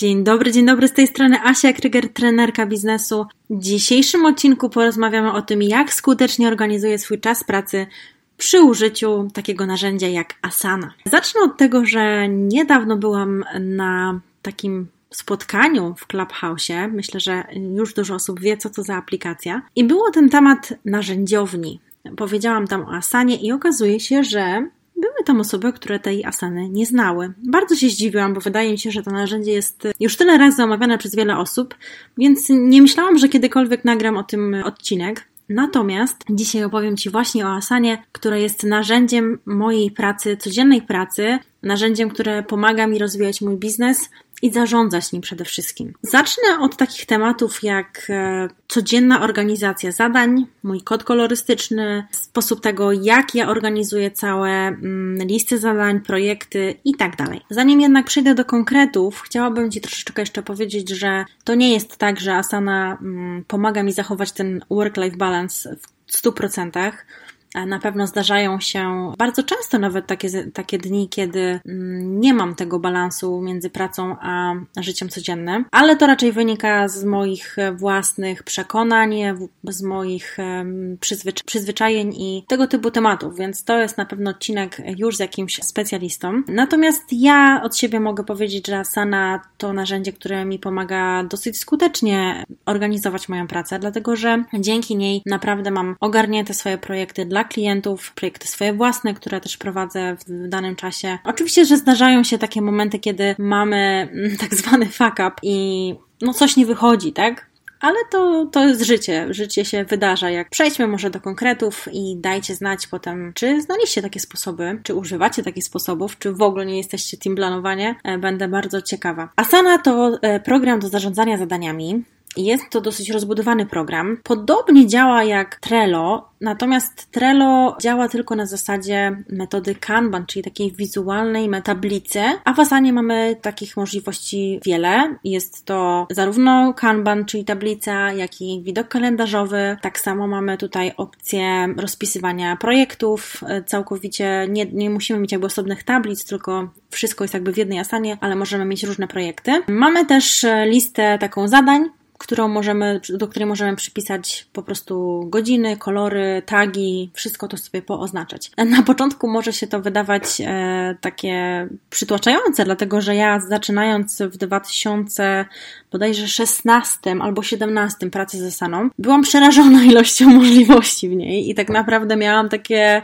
Dzień dobry, dzień dobry, z tej strony Asia Kryger, trenerka biznesu. W dzisiejszym odcinku porozmawiamy o tym, jak skutecznie organizuję swój czas pracy przy użyciu takiego narzędzia jak Asana. Zacznę od tego, że niedawno byłam na takim spotkaniu w Clubhouse. Myślę, że już dużo osób wie, co to za aplikacja. I było ten temat narzędziowni. Powiedziałam tam o Asanie i okazuje się, że tam osoby, które tej asany nie znały. Bardzo się zdziwiłam, bo wydaje mi się, że to narzędzie jest już tyle razy omawiane przez wiele osób, więc nie myślałam, że kiedykolwiek nagram o tym odcinek. Natomiast dzisiaj opowiem Ci właśnie o Asanie, które jest narzędziem mojej pracy, codziennej pracy, narzędziem, które pomaga mi rozwijać mój biznes, i zarządzać nim przede wszystkim. Zacznę od takich tematów jak e, codzienna organizacja zadań, mój kod kolorystyczny, sposób tego, jak ja organizuję całe mm, listy zadań, projekty i tak dalej. Zanim jednak przejdę do konkretów, chciałabym Ci troszeczkę jeszcze powiedzieć, że to nie jest tak, że Asana mm, pomaga mi zachować ten work-life balance w 100%. Na pewno zdarzają się bardzo często nawet takie, takie dni, kiedy mm, nie mam tego balansu między pracą a życiem codziennym, ale to raczej wynika z moich własnych przekonań, z moich przyzwycz przyzwyczajeń i tego typu tematów, więc to jest na pewno odcinek już z jakimś specjalistą. Natomiast ja od siebie mogę powiedzieć, że Asana to narzędzie, które mi pomaga dosyć skutecznie organizować moją pracę, dlatego że dzięki niej naprawdę mam ogarnięte swoje projekty dla dla klientów, projekty swoje własne, które też prowadzę w danym czasie. Oczywiście, że zdarzają się takie momenty, kiedy mamy mm, tak zwany fuck up i no coś nie wychodzi, tak? Ale to, to jest życie. Życie się wydarza. Jak przejdźmy może do konkretów i dajcie znać potem, czy znaliście takie sposoby, czy używacie takich sposobów, czy w ogóle nie jesteście team planowanie. E, będę bardzo ciekawa. Asana to e, program do zarządzania zadaniami. Jest to dosyć rozbudowany program. Podobnie działa jak Trello, natomiast Trello działa tylko na zasadzie metody Kanban, czyli takiej wizualnej metablicy, a w Asanie mamy takich możliwości wiele. Jest to zarówno Kanban, czyli tablica, jak i widok kalendarzowy. Tak samo mamy tutaj opcję rozpisywania projektów. Całkowicie nie, nie musimy mieć jakby osobnych tablic, tylko wszystko jest jakby w jednej Asanie, ale możemy mieć różne projekty. Mamy też listę taką zadań, którą możemy, do której możemy przypisać po prostu godziny, kolory, tagi, wszystko to sobie pooznaczać. Na początku może się to wydawać e, takie przytłaczające, dlatego że ja zaczynając w 2000 bodajże 16 albo 17 pracy ze Saną, byłam przerażona ilością możliwości w niej i tak naprawdę miałam takie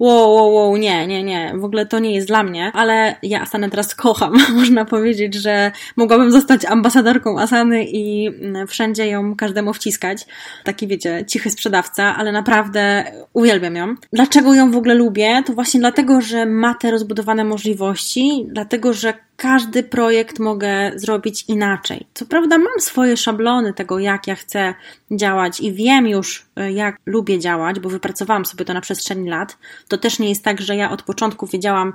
wow, wow, wow, nie, nie, nie, w ogóle to nie jest dla mnie, ale ja Asanę teraz kocham. Można powiedzieć, że mogłabym zostać ambasadorką Asany i mm, wszędzie ją każdemu wciskać. Taki, wiecie, cichy sprzedawca, ale naprawdę uwielbiam ją. Dlaczego ją w ogóle lubię? To właśnie dlatego, że ma te rozbudowane możliwości, dlatego, że każdy projekt mogę zrobić inaczej. Co prawda, mam swoje szablony tego, jak ja chcę działać i wiem już, e, jak lubię działać, bo wypracowałam sobie to na przestrzeni lat. To też nie jest tak, że ja od początku wiedziałam,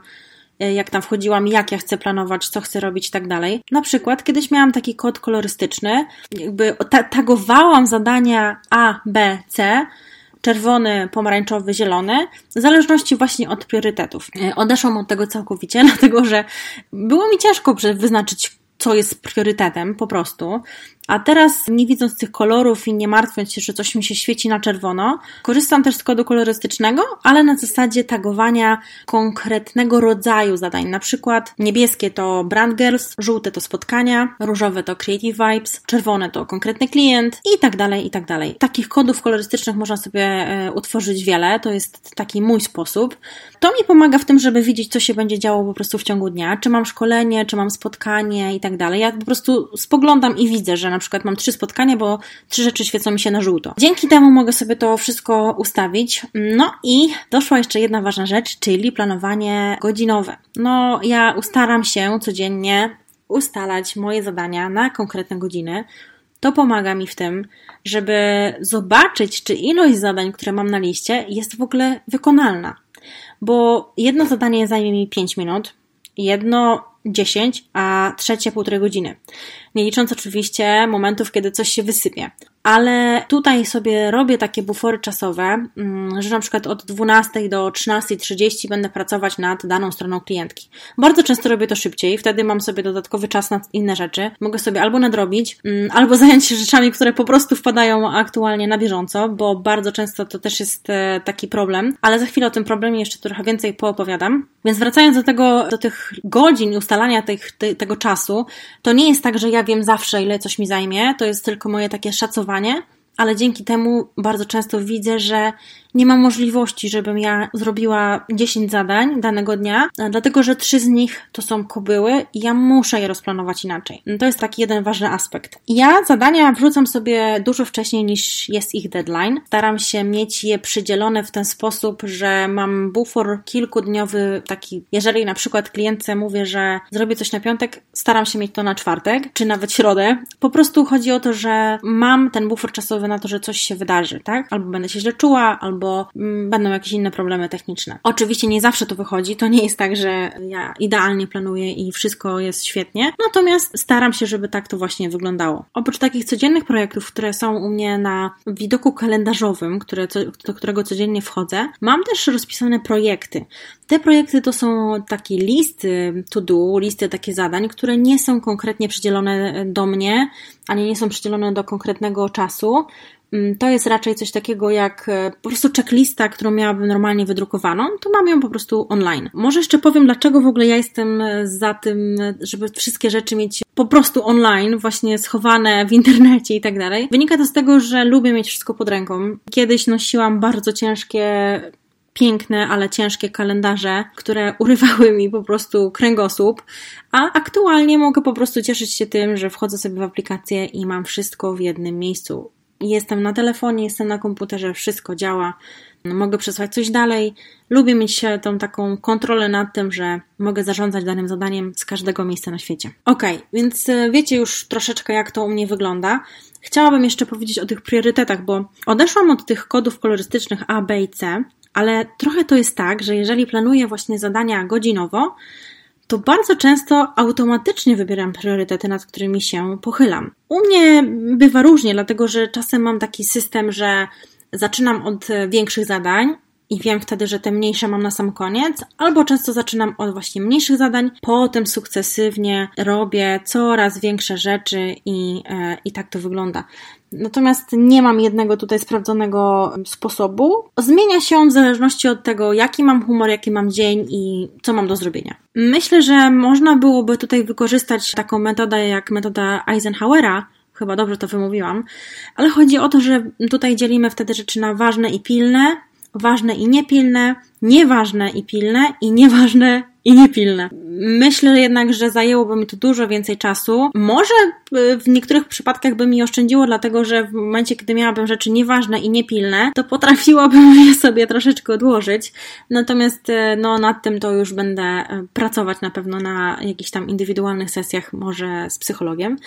e, jak tam wchodziłam, jak ja chcę planować, co chcę robić i tak dalej. Na przykład kiedyś miałam taki kod kolorystyczny, jakby tagowałam zadania A, B, C czerwony, pomarańczowy, zielony, w zależności właśnie od priorytetów. E, odeszłam od tego całkowicie, dlatego że było mi ciężko wyznaczyć, co jest priorytetem po prostu. A teraz, nie widząc tych kolorów i nie martwiąc się, że coś mi się świeci na czerwono, korzystam też z kodu kolorystycznego, ale na zasadzie tagowania konkretnego rodzaju zadań. Na przykład niebieskie to Brand Girls, żółte to spotkania, różowe to Creative Vibes, czerwone to konkretny klient i tak dalej, i tak dalej. Takich kodów kolorystycznych można sobie e, utworzyć wiele, to jest taki mój sposób. To mi pomaga w tym, żeby widzieć, co się będzie działo po prostu w ciągu dnia, czy mam szkolenie, czy mam spotkanie i tak dalej. Ja po prostu spoglądam i widzę, że na przykład mam trzy spotkania, bo trzy rzeczy świecą mi się na żółto. Dzięki temu mogę sobie to wszystko ustawić. No i doszła jeszcze jedna ważna rzecz, czyli planowanie godzinowe. No, ja ustaram się codziennie ustalać moje zadania na konkretne godziny. To pomaga mi w tym, żeby zobaczyć, czy ilość zadań, które mam na liście, jest w ogóle wykonalna. Bo jedno zadanie zajmie mi 5 minut, jedno 10, a trzecie półtorej godziny. Nie licząc oczywiście momentów, kiedy coś się wysypie ale tutaj sobie robię takie bufory czasowe, mm, że na przykład od 12 do 13.30 będę pracować nad daną stroną klientki. Bardzo często robię to szybciej, wtedy mam sobie dodatkowy czas na inne rzeczy. Mogę sobie albo nadrobić, mm, albo zająć się rzeczami, które po prostu wpadają aktualnie na bieżąco, bo bardzo często to też jest e, taki problem, ale za chwilę o tym problemie jeszcze trochę więcej poopowiadam. Więc wracając do tego, do tych godzin i ustalania tych, te, tego czasu, to nie jest tak, że ja wiem zawsze, ile coś mi zajmie, to jest tylko moje takie szacowanie, ale dzięki temu bardzo często widzę, że nie ma możliwości, żebym ja zrobiła 10 zadań danego dnia, dlatego że trzy z nich to są kobyły i ja muszę je rozplanować inaczej. To jest taki jeden ważny aspekt. Ja zadania wrzucam sobie dużo wcześniej niż jest ich deadline. Staram się mieć je przydzielone w ten sposób, że mam bufor kilkudniowy taki, jeżeli na przykład klientce mówię, że zrobię coś na piątek, staram się mieć to na czwartek, czy nawet środę. Po prostu chodzi o to, że mam ten bufor czasowy na to, że coś się wydarzy, tak? Albo będę się źle czuła, albo albo mm, będą jakieś inne problemy techniczne. Oczywiście nie zawsze to wychodzi, to nie jest tak, że ja idealnie planuję i wszystko jest świetnie, natomiast staram się, żeby tak to właśnie wyglądało. Oprócz takich codziennych projektów, które są u mnie na widoku kalendarzowym, które, do którego codziennie wchodzę, mam też rozpisane projekty. Te projekty to są takie listy to do, listy takie zadań, które nie są konkretnie przydzielone do mnie, ani nie są przydzielone do konkretnego czasu, to jest raczej coś takiego jak e, po prostu checklista, którą miałabym normalnie wydrukowaną, to mam ją po prostu online. Może jeszcze powiem, dlaczego w ogóle ja jestem e, za tym, żeby wszystkie rzeczy mieć po prostu online, właśnie schowane w internecie i tak dalej. Wynika to z tego, że lubię mieć wszystko pod ręką. Kiedyś nosiłam bardzo ciężkie piękne, ale ciężkie kalendarze, które urywały mi po prostu kręgosłup, a aktualnie mogę po prostu cieszyć się tym, że wchodzę sobie w aplikację i mam wszystko w jednym miejscu. Jestem na telefonie, jestem na komputerze, wszystko działa. Mogę przesłać coś dalej. Lubię mieć tą taką kontrolę nad tym, że mogę zarządzać danym zadaniem z każdego miejsca na świecie. Ok, więc e, wiecie już troszeczkę, jak to u mnie wygląda. Chciałabym jeszcze powiedzieć o tych priorytetach, bo odeszłam od tych kodów kolorystycznych A, B i C, ale trochę to jest tak, że jeżeli planuję właśnie zadania godzinowo, to bardzo często automatycznie wybieram priorytety, nad którymi się pochylam. U mnie bywa różnie, dlatego że czasem mam taki system, że zaczynam od większych zadań, i wiem wtedy, że te mniejsze mam na sam koniec, albo często zaczynam od właśnie mniejszych zadań, potem sukcesywnie robię coraz większe rzeczy i, e, i tak to wygląda. Natomiast nie mam jednego tutaj sprawdzonego sposobu. Zmienia się on w zależności od tego, jaki mam humor, jaki mam dzień i co mam do zrobienia. Myślę, że można byłoby tutaj wykorzystać taką metodę jak metoda Eisenhowera, chyba dobrze to wymówiłam, ale chodzi o to, że tutaj dzielimy wtedy rzeczy na ważne i pilne, ważne i niepilne, nieważne i pilne i nieważne i niepilne. Myślę jednak, że zajęłoby mi to dużo więcej czasu. Może y, w niektórych przypadkach by mi oszczędziło, dlatego że w momencie, kiedy miałabym rzeczy nieważne i niepilne, to potrafiłabym je sobie troszeczkę odłożyć. Natomiast y, no, nad tym to już będę y, pracować na pewno na jakichś tam indywidualnych sesjach, może z psychologiem.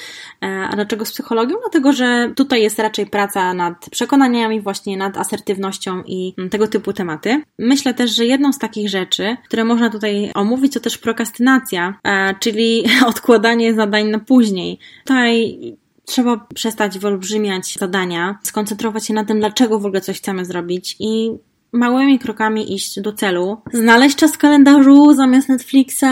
A dlaczego z psychologiem? Dlatego, że tutaj jest raczej praca nad przekonaniami, właśnie nad asertywnością i tego typu tematy. Myślę też, że jedną z takich rzeczy, które można tutaj omówić, to też prokrastynacja, e, czyli odkładanie zadań na później. Tutaj trzeba przestać wyolbrzymiać zadania, skoncentrować się na tym, dlaczego w ogóle coś chcemy zrobić i małymi krokami iść do celu. Znaleźć czas w kalendarzu zamiast Netflixa,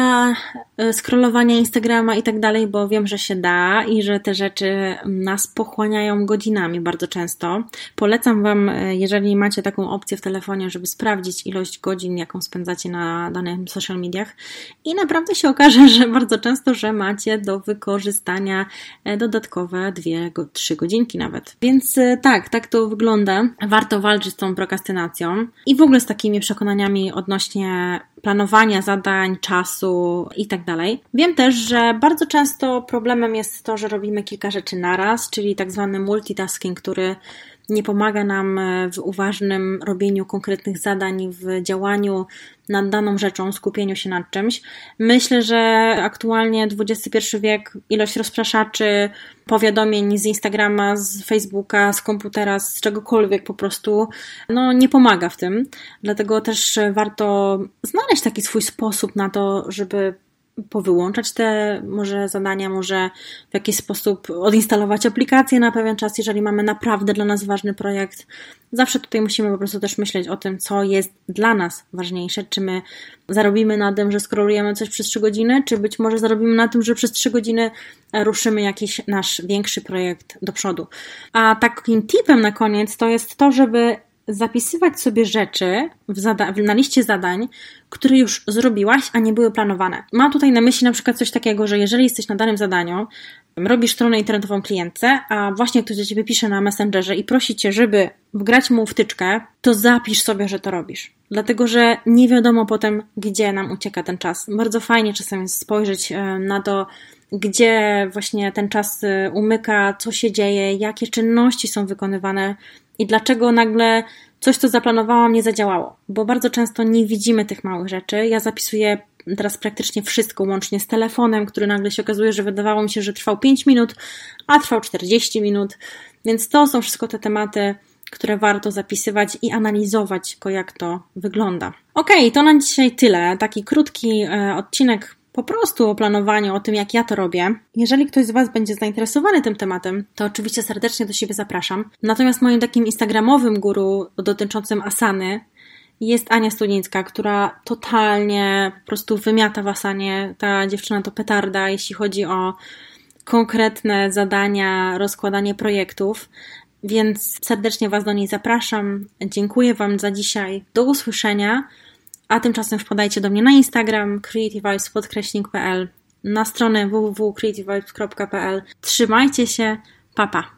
e, scrollowania Instagrama i tak dalej, bo wiem, że się da i że te rzeczy nas pochłaniają godzinami bardzo często. Polecam Wam, e, jeżeli macie taką opcję w telefonie, żeby sprawdzić ilość godzin, jaką spędzacie na danych social mediach i naprawdę się okaże, że bardzo często, że macie do wykorzystania e, dodatkowe 2-3 godzinki nawet. Więc tak, tak to wygląda. Warto walczyć z tą prokrastynacją i w ogóle z takimi przekonaniami odnośnie planowania zadań, czasu itd. Tak Wiem też, że bardzo często problemem jest to, że robimy kilka rzeczy naraz, czyli tak zwany multitasking, który nie pomaga nam w uważnym robieniu konkretnych zadań, w działaniu nad daną rzeczą, skupieniu się nad czymś. Myślę, że aktualnie XXI wiek, ilość rozpraszaczy, powiadomień z Instagrama, z Facebooka, z komputera, z czegokolwiek po prostu, no nie pomaga w tym. Dlatego też warto znaleźć taki swój sposób na to, żeby powyłączać te może zadania, może w jakiś sposób odinstalować aplikację na pewien czas, jeżeli mamy naprawdę dla nas ważny projekt. Zawsze tutaj musimy po prostu też myśleć o tym, co jest dla nas ważniejsze. Czy my zarobimy na tym, że skrolujemy coś przez 3 godziny, czy być może zarobimy na tym, że przez 3 godziny ruszymy jakiś nasz większy projekt do przodu. A takim tipem na koniec to jest to, żeby zapisywać sobie rzeczy na liście zadań, które już zrobiłaś, a nie były planowane. Mam tutaj na myśli na przykład coś takiego, że jeżeli jesteś na danym zadaniu, robisz stronę internetową klientce, a właśnie ktoś do ciebie pisze na Messengerze i prosi cię, żeby wgrać mu wtyczkę, to zapisz sobie, że to robisz. Dlatego, że nie wiadomo potem, gdzie nam ucieka ten czas. Bardzo fajnie czasem jest spojrzeć e, na to, gdzie właśnie ten czas e, umyka, co się dzieje, jakie czynności są wykonywane i dlaczego nagle coś, co zaplanowałam, nie zadziałało. Bo bardzo często nie widzimy tych małych rzeczy. Ja zapisuję teraz praktycznie wszystko, łącznie z telefonem, który nagle się okazuje, że wydawało mi się, że trwał 5 minut, a trwał 40 minut. Więc to są wszystko te tematy, które warto zapisywać i analizować go, jak to wygląda. Ok, to na dzisiaj tyle. Taki krótki e, odcinek po prostu o planowaniu, o tym, jak ja to robię. Jeżeli ktoś z Was będzie zainteresowany tym tematem, to oczywiście serdecznie do siebie zapraszam. Natomiast moim takim instagramowym guru dotyczącym asany jest Ania Studzińska, która totalnie po prostu wymiata w asanie. Ta dziewczyna to petarda, jeśli chodzi o konkretne zadania, rozkładanie projektów. Więc serdecznie Was do niej zapraszam. Dziękuję Wam za dzisiaj. Do usłyszenia. A tymczasem wpadajcie do mnie na Instagram creativevibes.pl, na stronę www.creativevibes.pl. Trzymajcie się, papa. Pa.